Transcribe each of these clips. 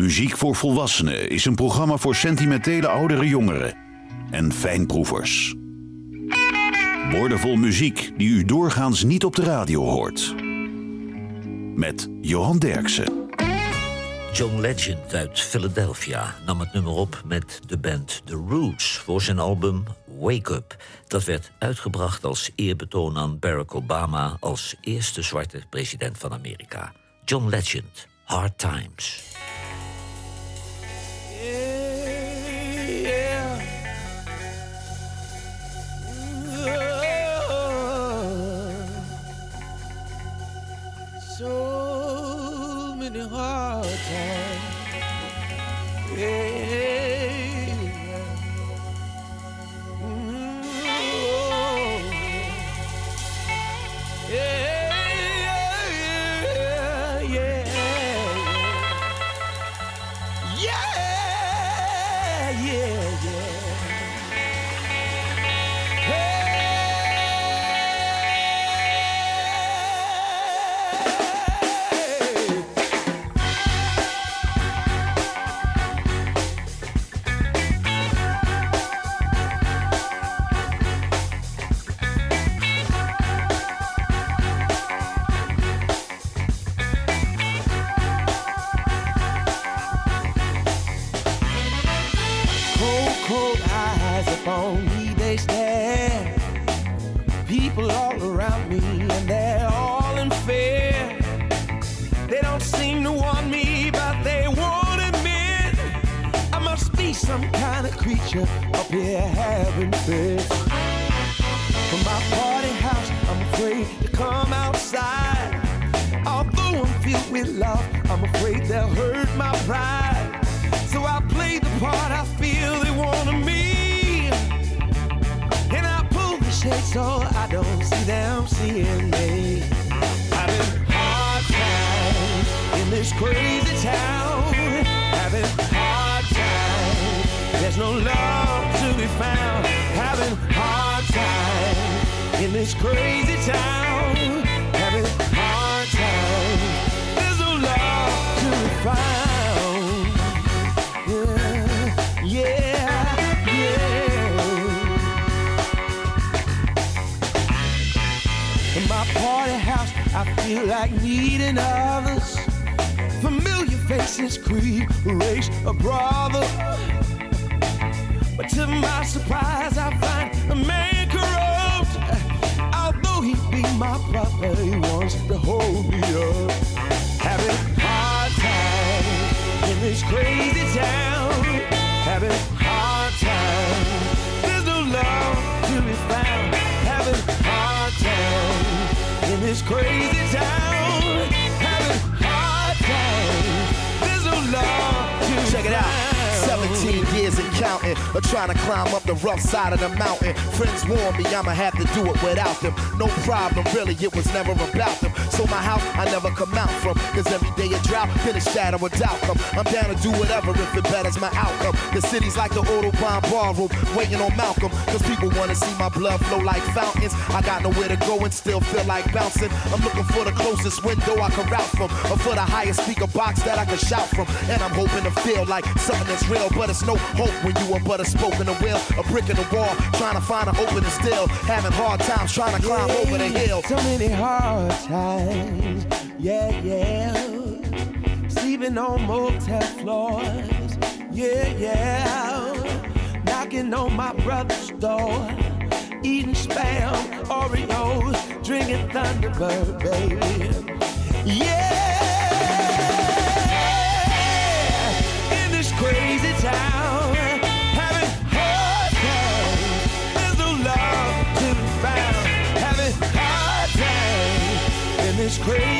Muziek voor Volwassenen is een programma voor sentimentele oudere jongeren en fijnproevers. Woordenvol muziek die u doorgaans niet op de radio hoort. Met Johan Derksen. John Legend uit Philadelphia nam het nummer op met de band The Roots voor zijn album Wake Up. Dat werd uitgebracht als eerbetoon aan Barack Obama als eerste zwarte president van Amerika. John Legend, Hard Times. time. Yeah. Cold, eyes upon me, they stare. People all around me, and they're all in fear. They don't seem to want me, but they won't admit I must be some kind of creature up here having fits. From my party house, I'm afraid to come outside. Although I'm filled with love, I'm afraid they'll hurt my pride. The part I feel they want of me. And I pull the shade so I don't see them seeing me. Having hard times in this crazy town. Having hard times. There's no love to be found. Having hard times in this crazy town. Having hard times. There's no love to be found. Feel like needing others. Familiar faces creep, race a brother. But to my surprise, I find a man corrupt. Although he be my brother, he wants to hold me up. Having hard times in this crazy town. In this crazy town. Counting, or trying to climb up the rough side of the mountain. Friends warn me I'ma have to do it without them. No problem, really, it was never about them. So my house, I never come out from. Cause every day a drought, been a shadow of doubt come. I'm down to do whatever if it betters my outcome. The city's like the Autobahn ballroom, waiting on Malcolm. Cause people wanna see my blood flow like fountains. I got nowhere to go and still feel like bouncing. I'm looking for the closest window I can route from. Or for the highest speaker box that I can shout from. And I'm hoping to feel like something that's real, but it's no hope when you are but a spoken a will, a brick in the wall, trying to find an opening still, having hard times trying to climb over the hill. So many hard times, yeah, yeah. Sleeping on motel floors, yeah, yeah. Knocking on my brother's door, eating spam, Oreos, drinking Thunderbird, baby. Yeah, is crazy.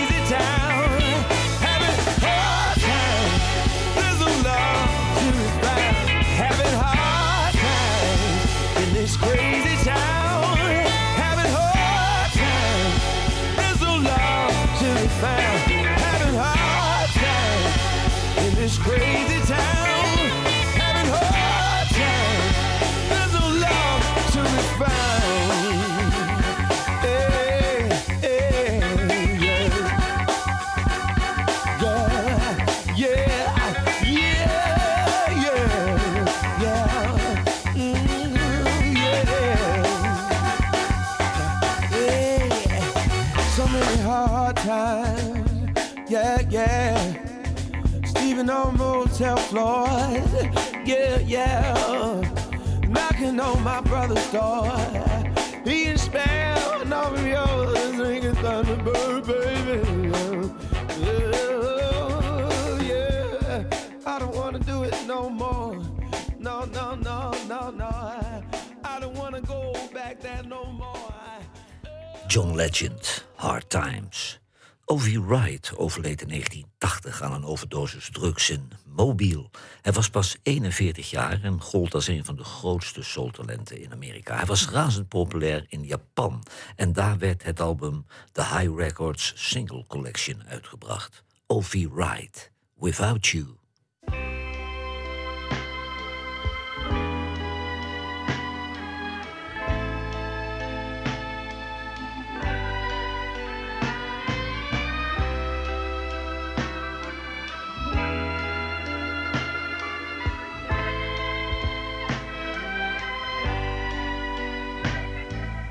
On motel floors, yeah, yeah. Knocking on my brother's door. Being spelled off of yours, ringing thunderbird, baby. Yeah, yeah. I don't wanna do it no more. No, no, no, no, no. I don't wanna go back there no more. John Legend, Hard Times. Ovi Wright overleed in 1980 aan een overdosis drugs in Mobile. Hij was pas 41 jaar en gold als een van de grootste soultalenten in Amerika. Hij was razend populair in Japan en daar werd het album The High Records Single Collection uitgebracht. Ovi Wright, Without You.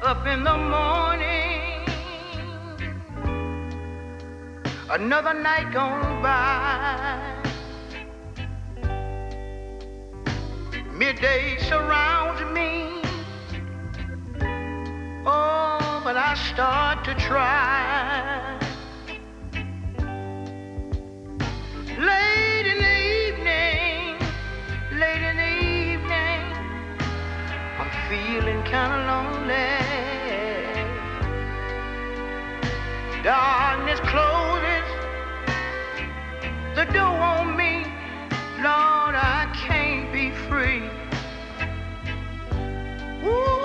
Up in the morning. Another night gone by. Midday surrounds me. Oh, but I start to try. Late in the evening, late in the evening, I'm feeling kind of lonely. Darkness closes the door on me. Lord, I can't be free. Ooh,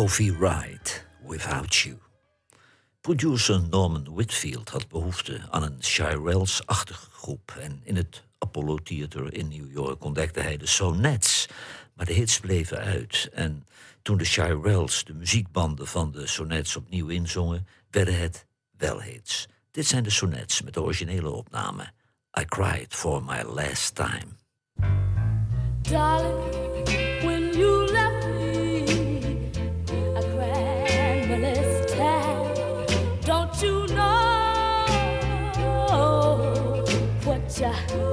O.V. Wright, Without You. Producer Norman Whitfield had behoefte aan een Shirelles-achtige groep... en in het Apollo Theater in New York ontdekte hij de Sonettes. Maar de hits bleven uit en toen de Shirelles de muziekbanden van de Sonettes opnieuw inzongen... werden het wel hits. Dit zijn de Sonettes met de originele opname. I Cried For My Last Time. Darling Yeah.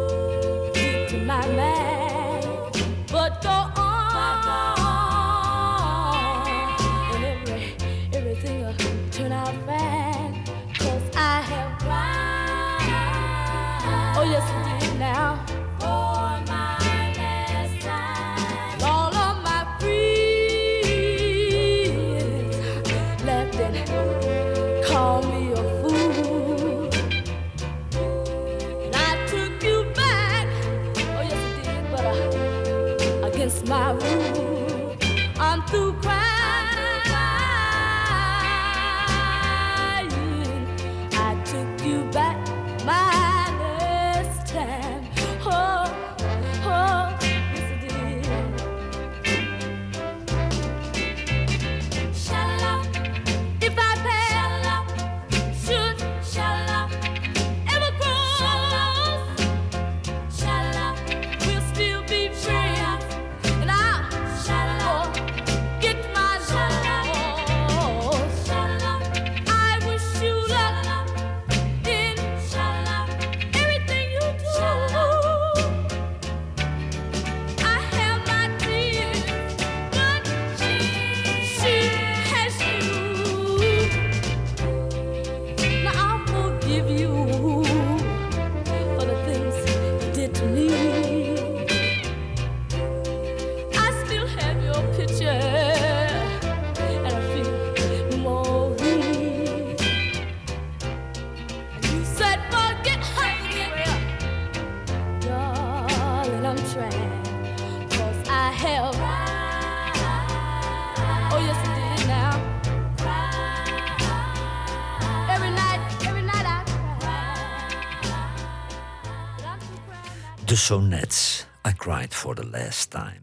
Sonettes, I Cried for the Last Time.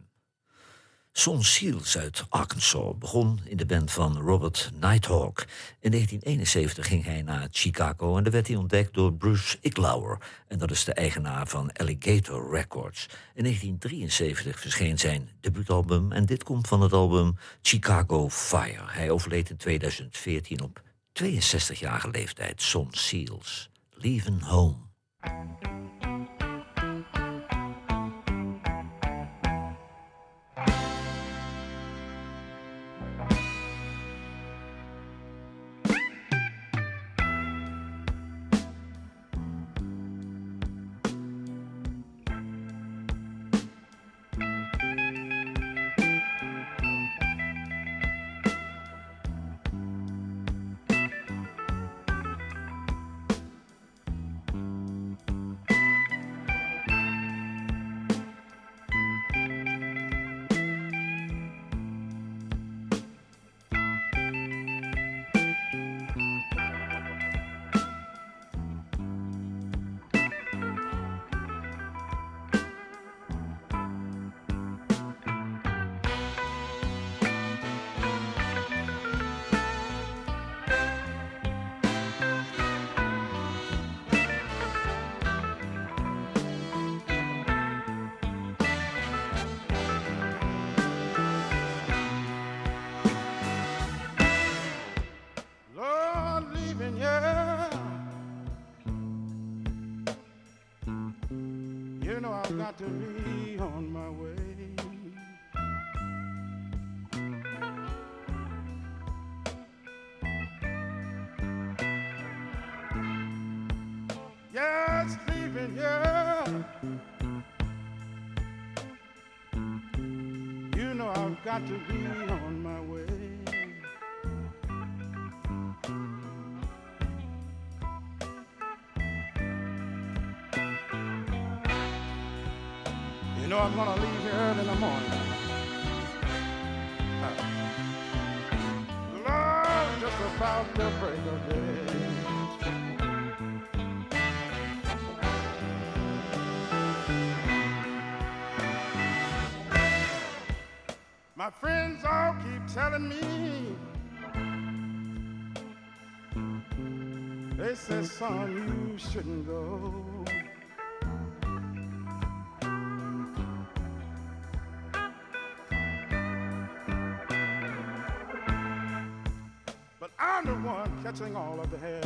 Son Seals uit Arkansas begon in de band van Robert Nighthawk. In 1971 ging hij naar Chicago en daar werd hij ontdekt door Bruce Iglauer. En dat is de eigenaar van Alligator Records. In 1973 verscheen zijn debuutalbum en dit komt van het album Chicago Fire. Hij overleed in 2014 op 62-jarige leeftijd, Son Seals. Leaving Home. To be on my way. Yes, leaving here. You know I've got to be telling me They said, son, you shouldn't go. But I'm the one catching all of the hell.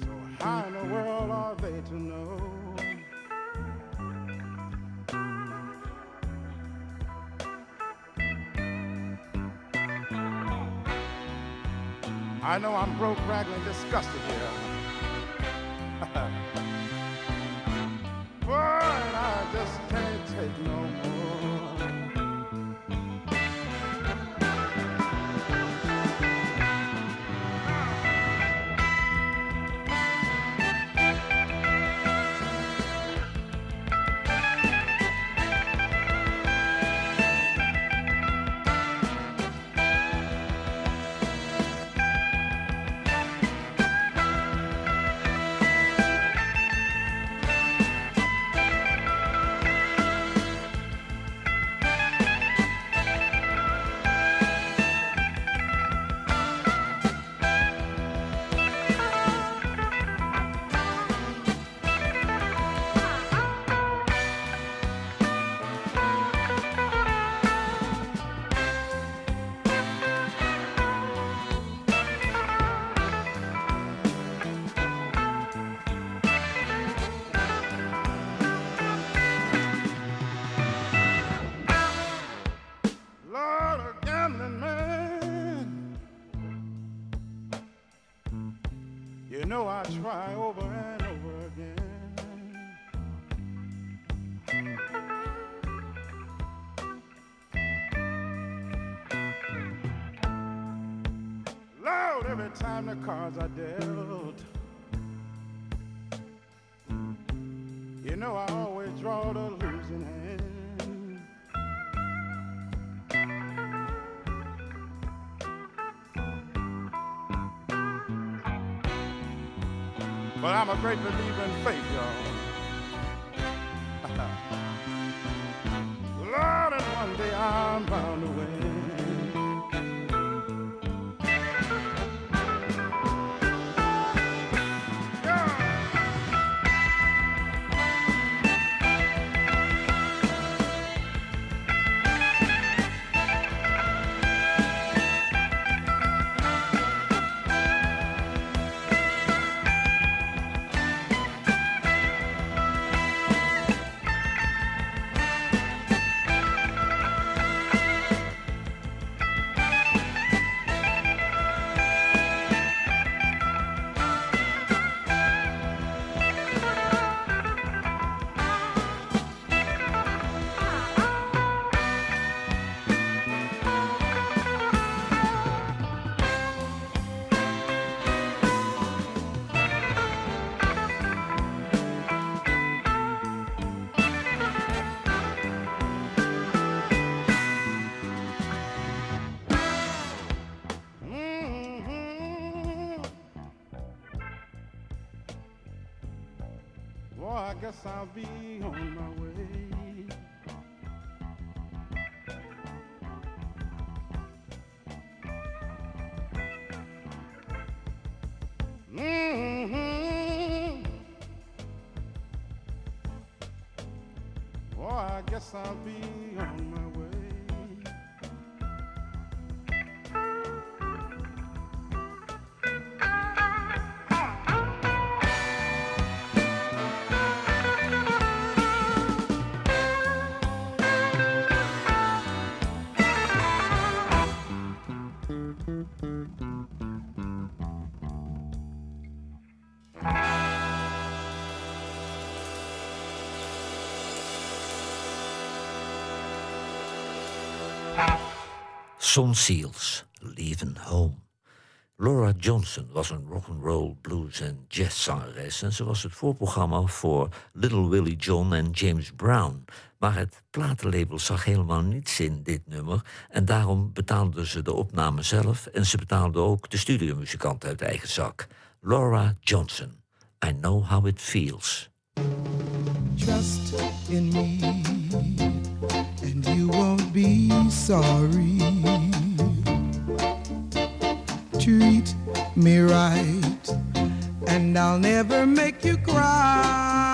So how in the world are they to know? I know I'm broke, ragging, disgusted here. Boy, I just can't take no more. You know I try over and over again. Lord, every time the cards are dealt, you know I always draw the losing hand. But I'm a great believer in faith, y'all. Guess I'll be on my way. Son Seals, Leaving Home. Laura Johnson was een rock'n'roll, blues en jazzzangeres en ze was het voorprogramma voor Little Willie John en James Brown. Maar het platenlabel zag helemaal niets in dit nummer en daarom betaalden ze de opname zelf en ze betaalden ook de studiomuzikant uit eigen zak. Laura Johnson, I Know How It Feels. Trust in me, and you won't be sorry. Treat me right, and I'll never make you cry.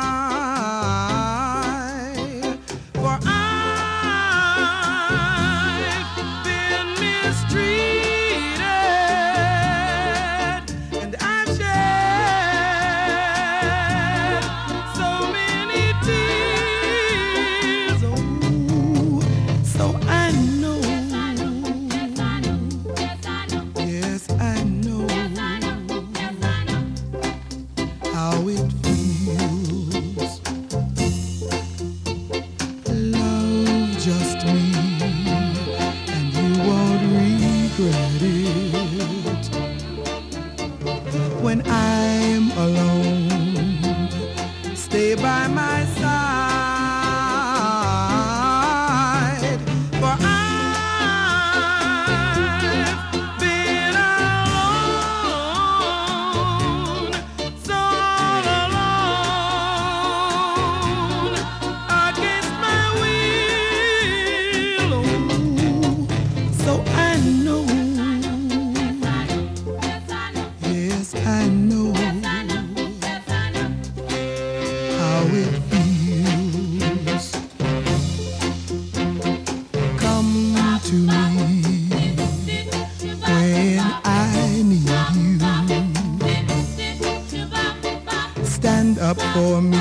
Stand up for me,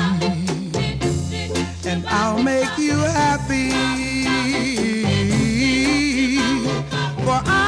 and I'll make you happy. For I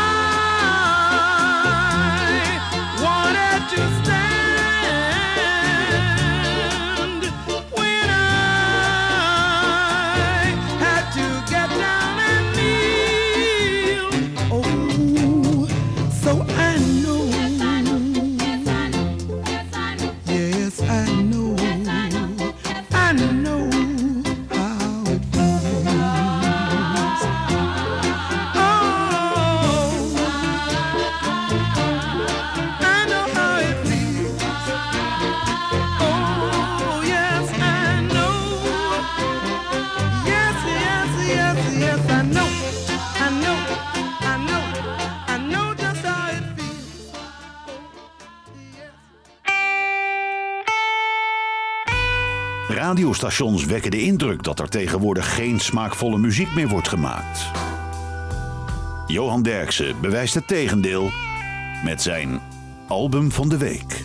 Radiostations wekken de indruk dat er tegenwoordig geen smaakvolle muziek meer wordt gemaakt. Johan Derksen bewijst het tegendeel met zijn album van de week.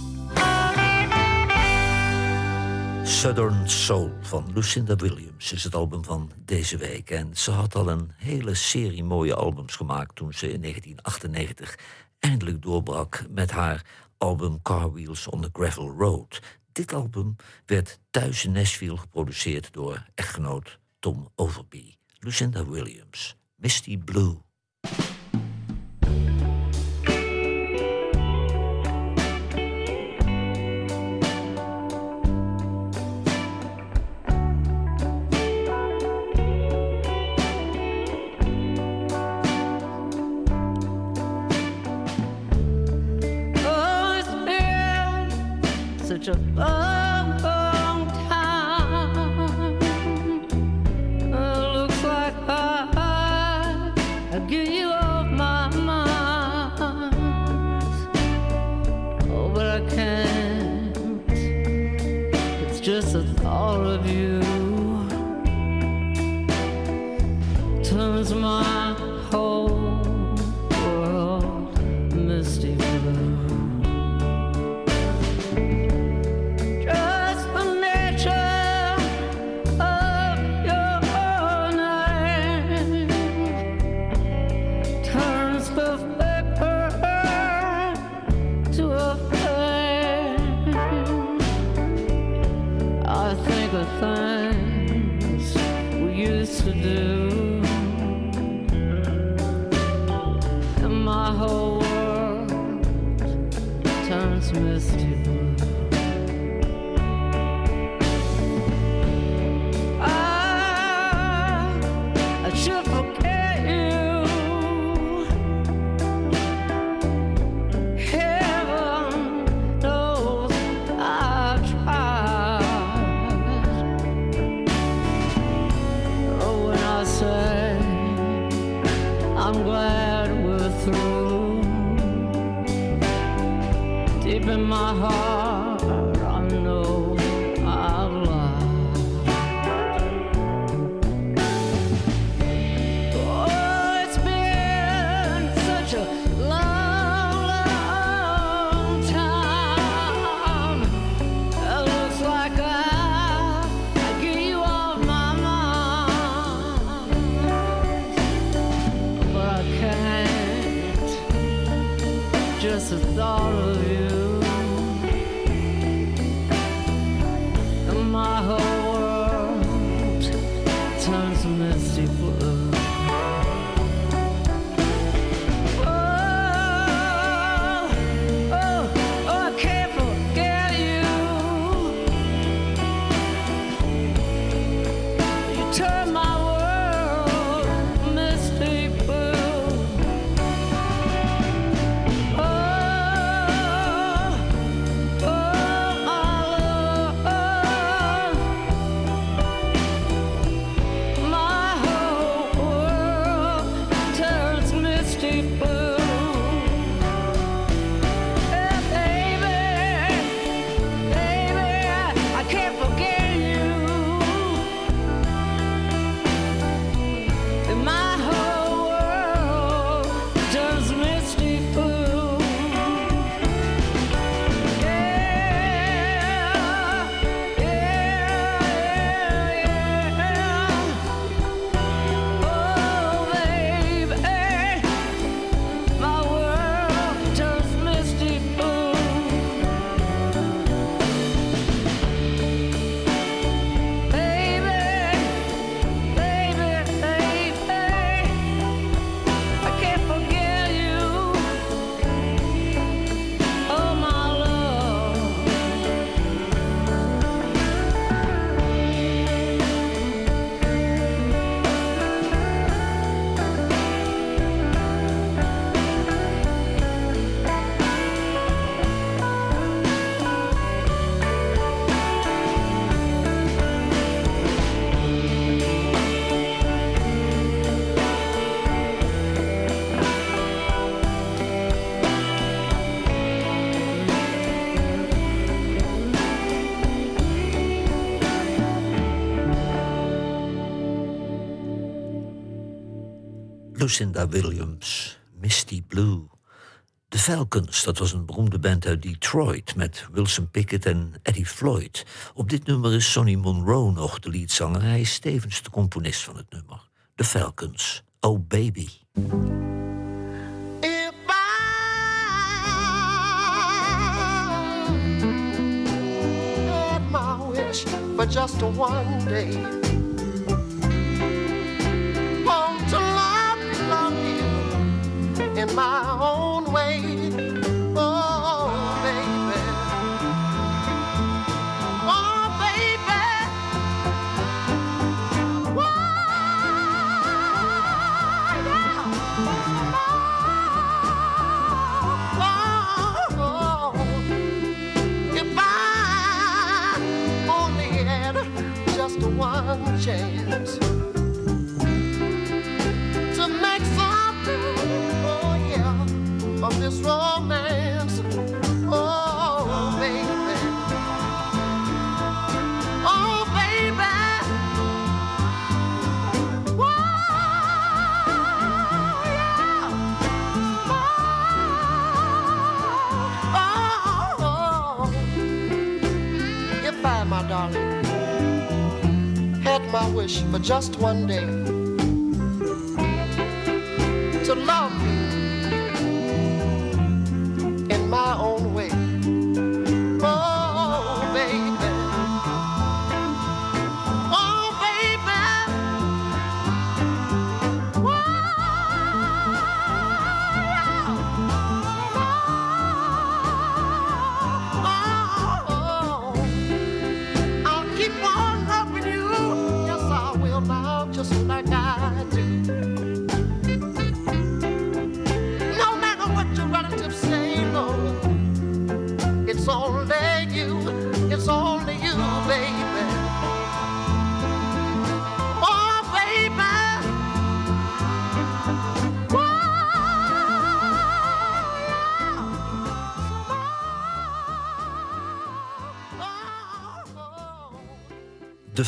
Southern Soul van Lucinda Williams is het album van deze week. En ze had al een hele serie mooie albums gemaakt toen ze in 1998 eindelijk doorbrak met haar album Car Wheels on the Gravel Road. Dit album werd thuis in Nashville geproduceerd door echtgenoot Tom Overby. Lucinda Williams, Misty Blue. Lucinda Williams, Misty Blue. The Falcons, dat was een beroemde band uit Detroit met Wilson Pickett en Eddie Floyd. Op dit nummer is Sonny Monroe nog de leadzanger. Hij is tevens de componist van het nummer. The Falcons, Oh Baby. for just one day. in my own way. Oh, baby. Oh, baby. Why? Yeah. Oh. oh, oh. If I only had just one chance. wish for just one day.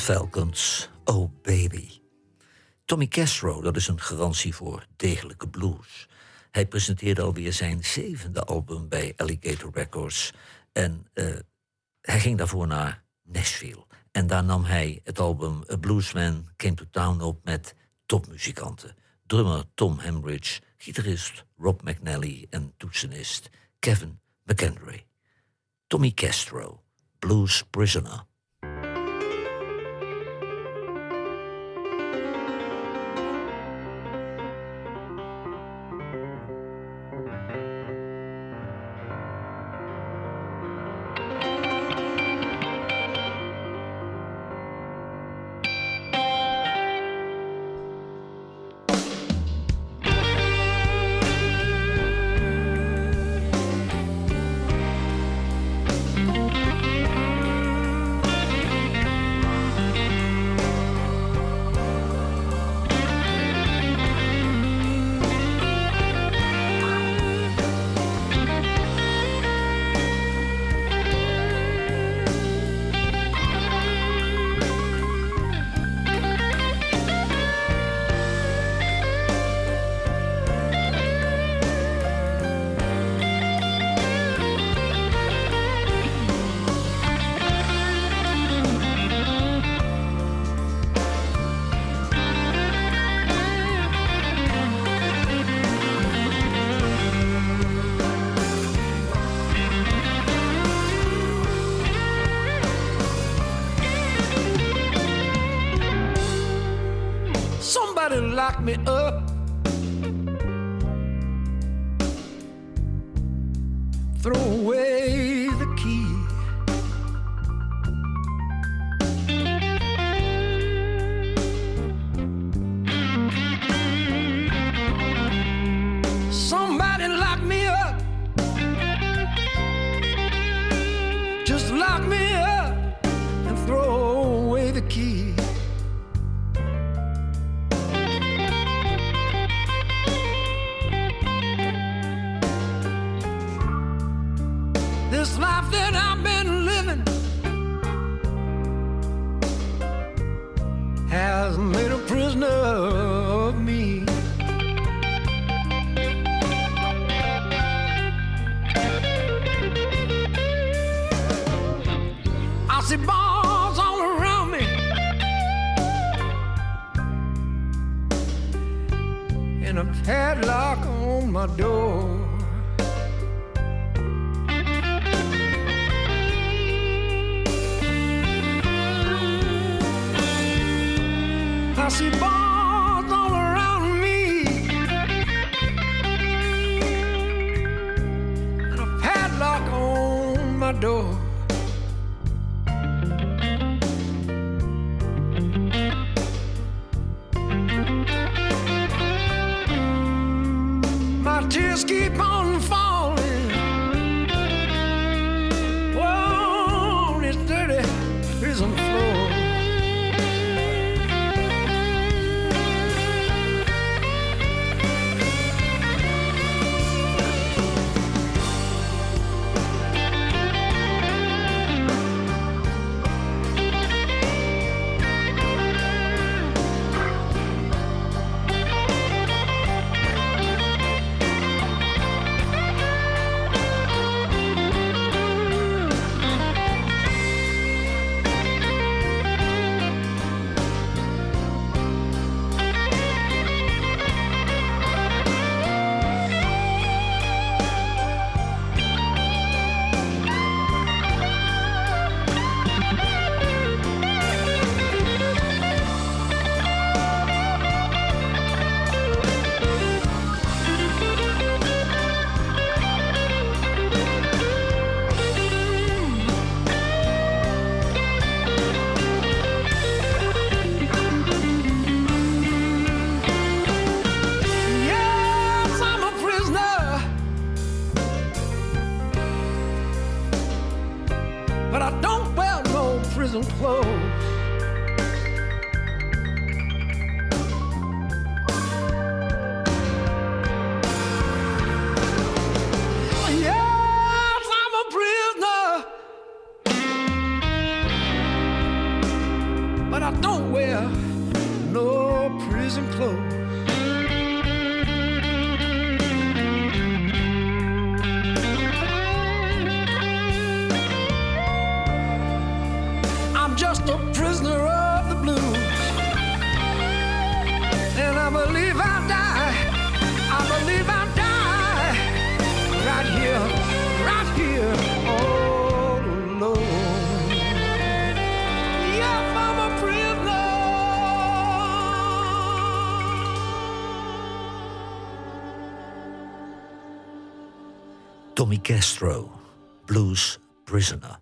Falcons, Oh Baby. Tommy Castro, dat is een garantie voor degelijke blues. Hij presenteerde alweer zijn zevende album bij Alligator Records. En eh, hij ging daarvoor naar Nashville. En daar nam hij het album A Bluesman Came to Town op met topmuzikanten. Drummer Tom Hembridge, gitarist Rob McNally en toetsenist Kevin McKendry. Tommy Castro, Blues Prisoner. possible. Tommy Castro, Blues Prisoner.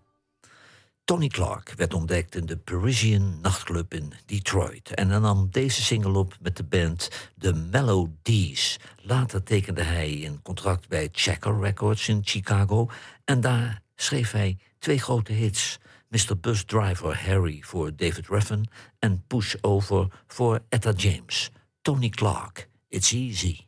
Tony Clark werd ontdekt in de Parisian nachtclub in Detroit en hij nam deze single op met de band The Melodies. Later tekende hij een contract bij Checker Records in Chicago en daar schreef hij twee grote hits: Mr. Bus Driver Harry voor David Ruffin en Push Over voor Etta James. Tony Clark, It's Easy.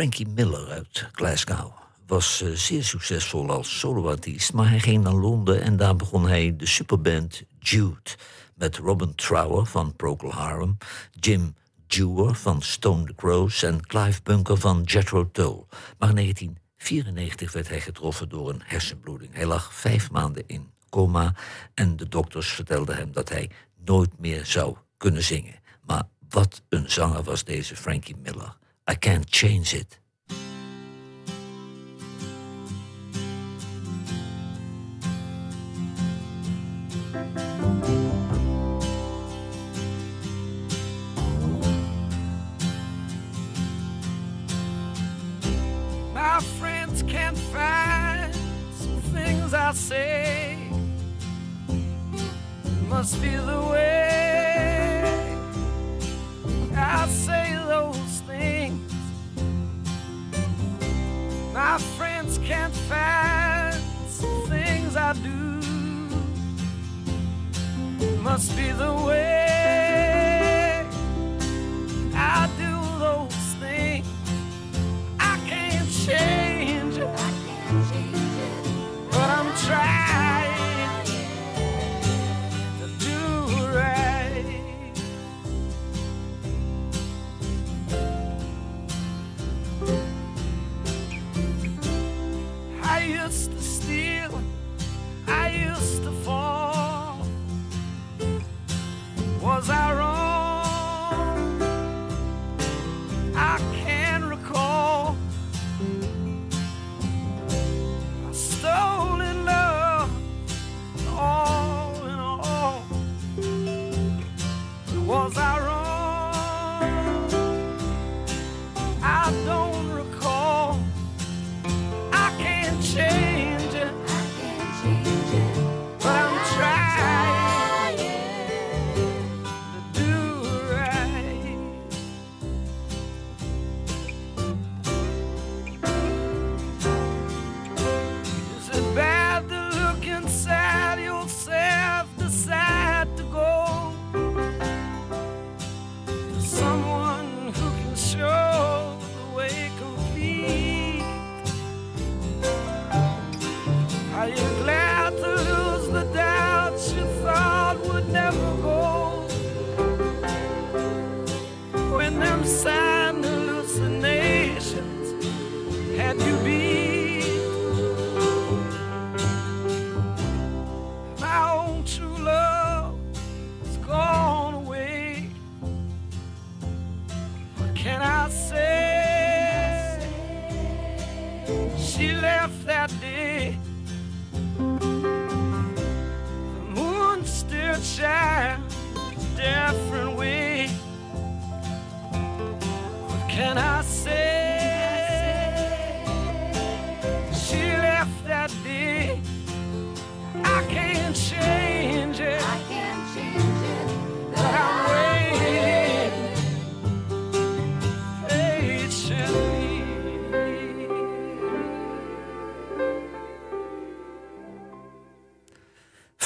Frankie Miller uit Glasgow was eh, zeer succesvol als soloartiest, maar hij ging naar Londen en daar begon hij de superband Jude met Robin Trower van Procol Harum, Jim Dewar van Stone the Crows en Clive Bunker van Jethro Tull. Maar in 1994 werd hij getroffen door een hersenbloeding. Hij lag vijf maanden in coma en de dokters vertelden hem dat hij nooit meer zou kunnen zingen. Maar wat een zanger was deze Frankie Miller. I can't change it.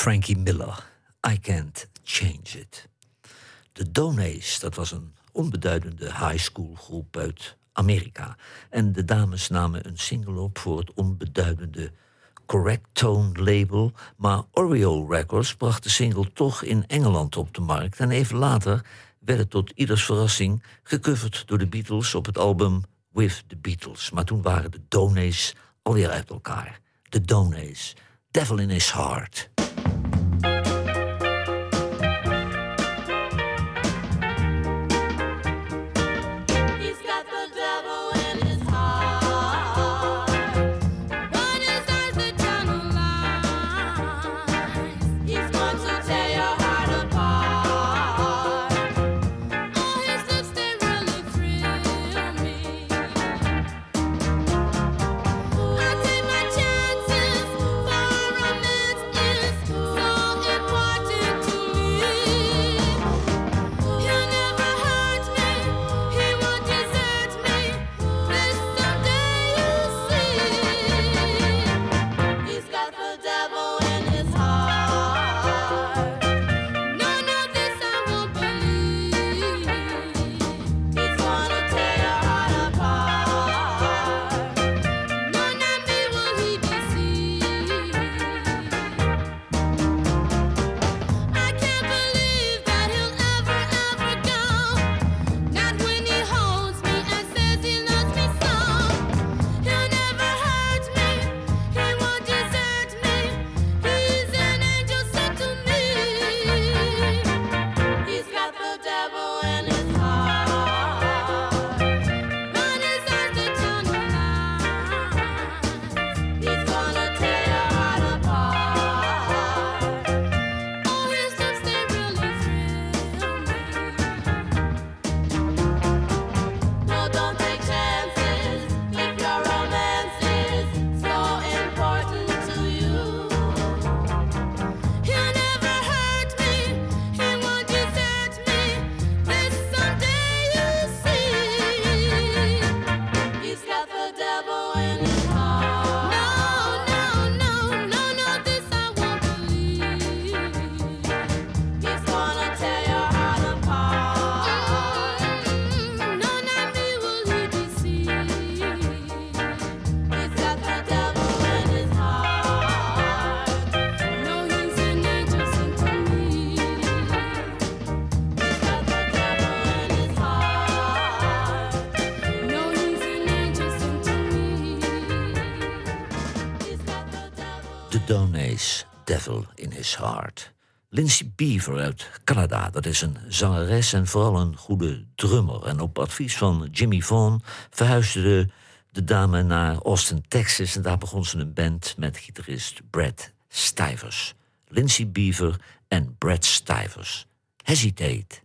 Frankie Miller, I Can't Change It. De Donays, dat was een onbeduidende high school groep uit Amerika. En de dames namen een single op voor het onbeduidende Correct Tone label. Maar Oreo Records bracht de single toch in Engeland op de markt. En even later werd het tot ieders verrassing gecoverd door de Beatles op het album With the Beatles. Maar toen waren de Donays alweer uit elkaar. De Donays, Devil in His Heart. Hart. Lindsay Beaver uit Canada, dat is een zangeres en vooral een goede drummer. En op advies van Jimmy Vaughan verhuisde de, de, dame naar Austin, Texas. En daar begon ze een band met gitarist Brad Stivers. Lindsay Beaver en Brad Stivers. Hesitate.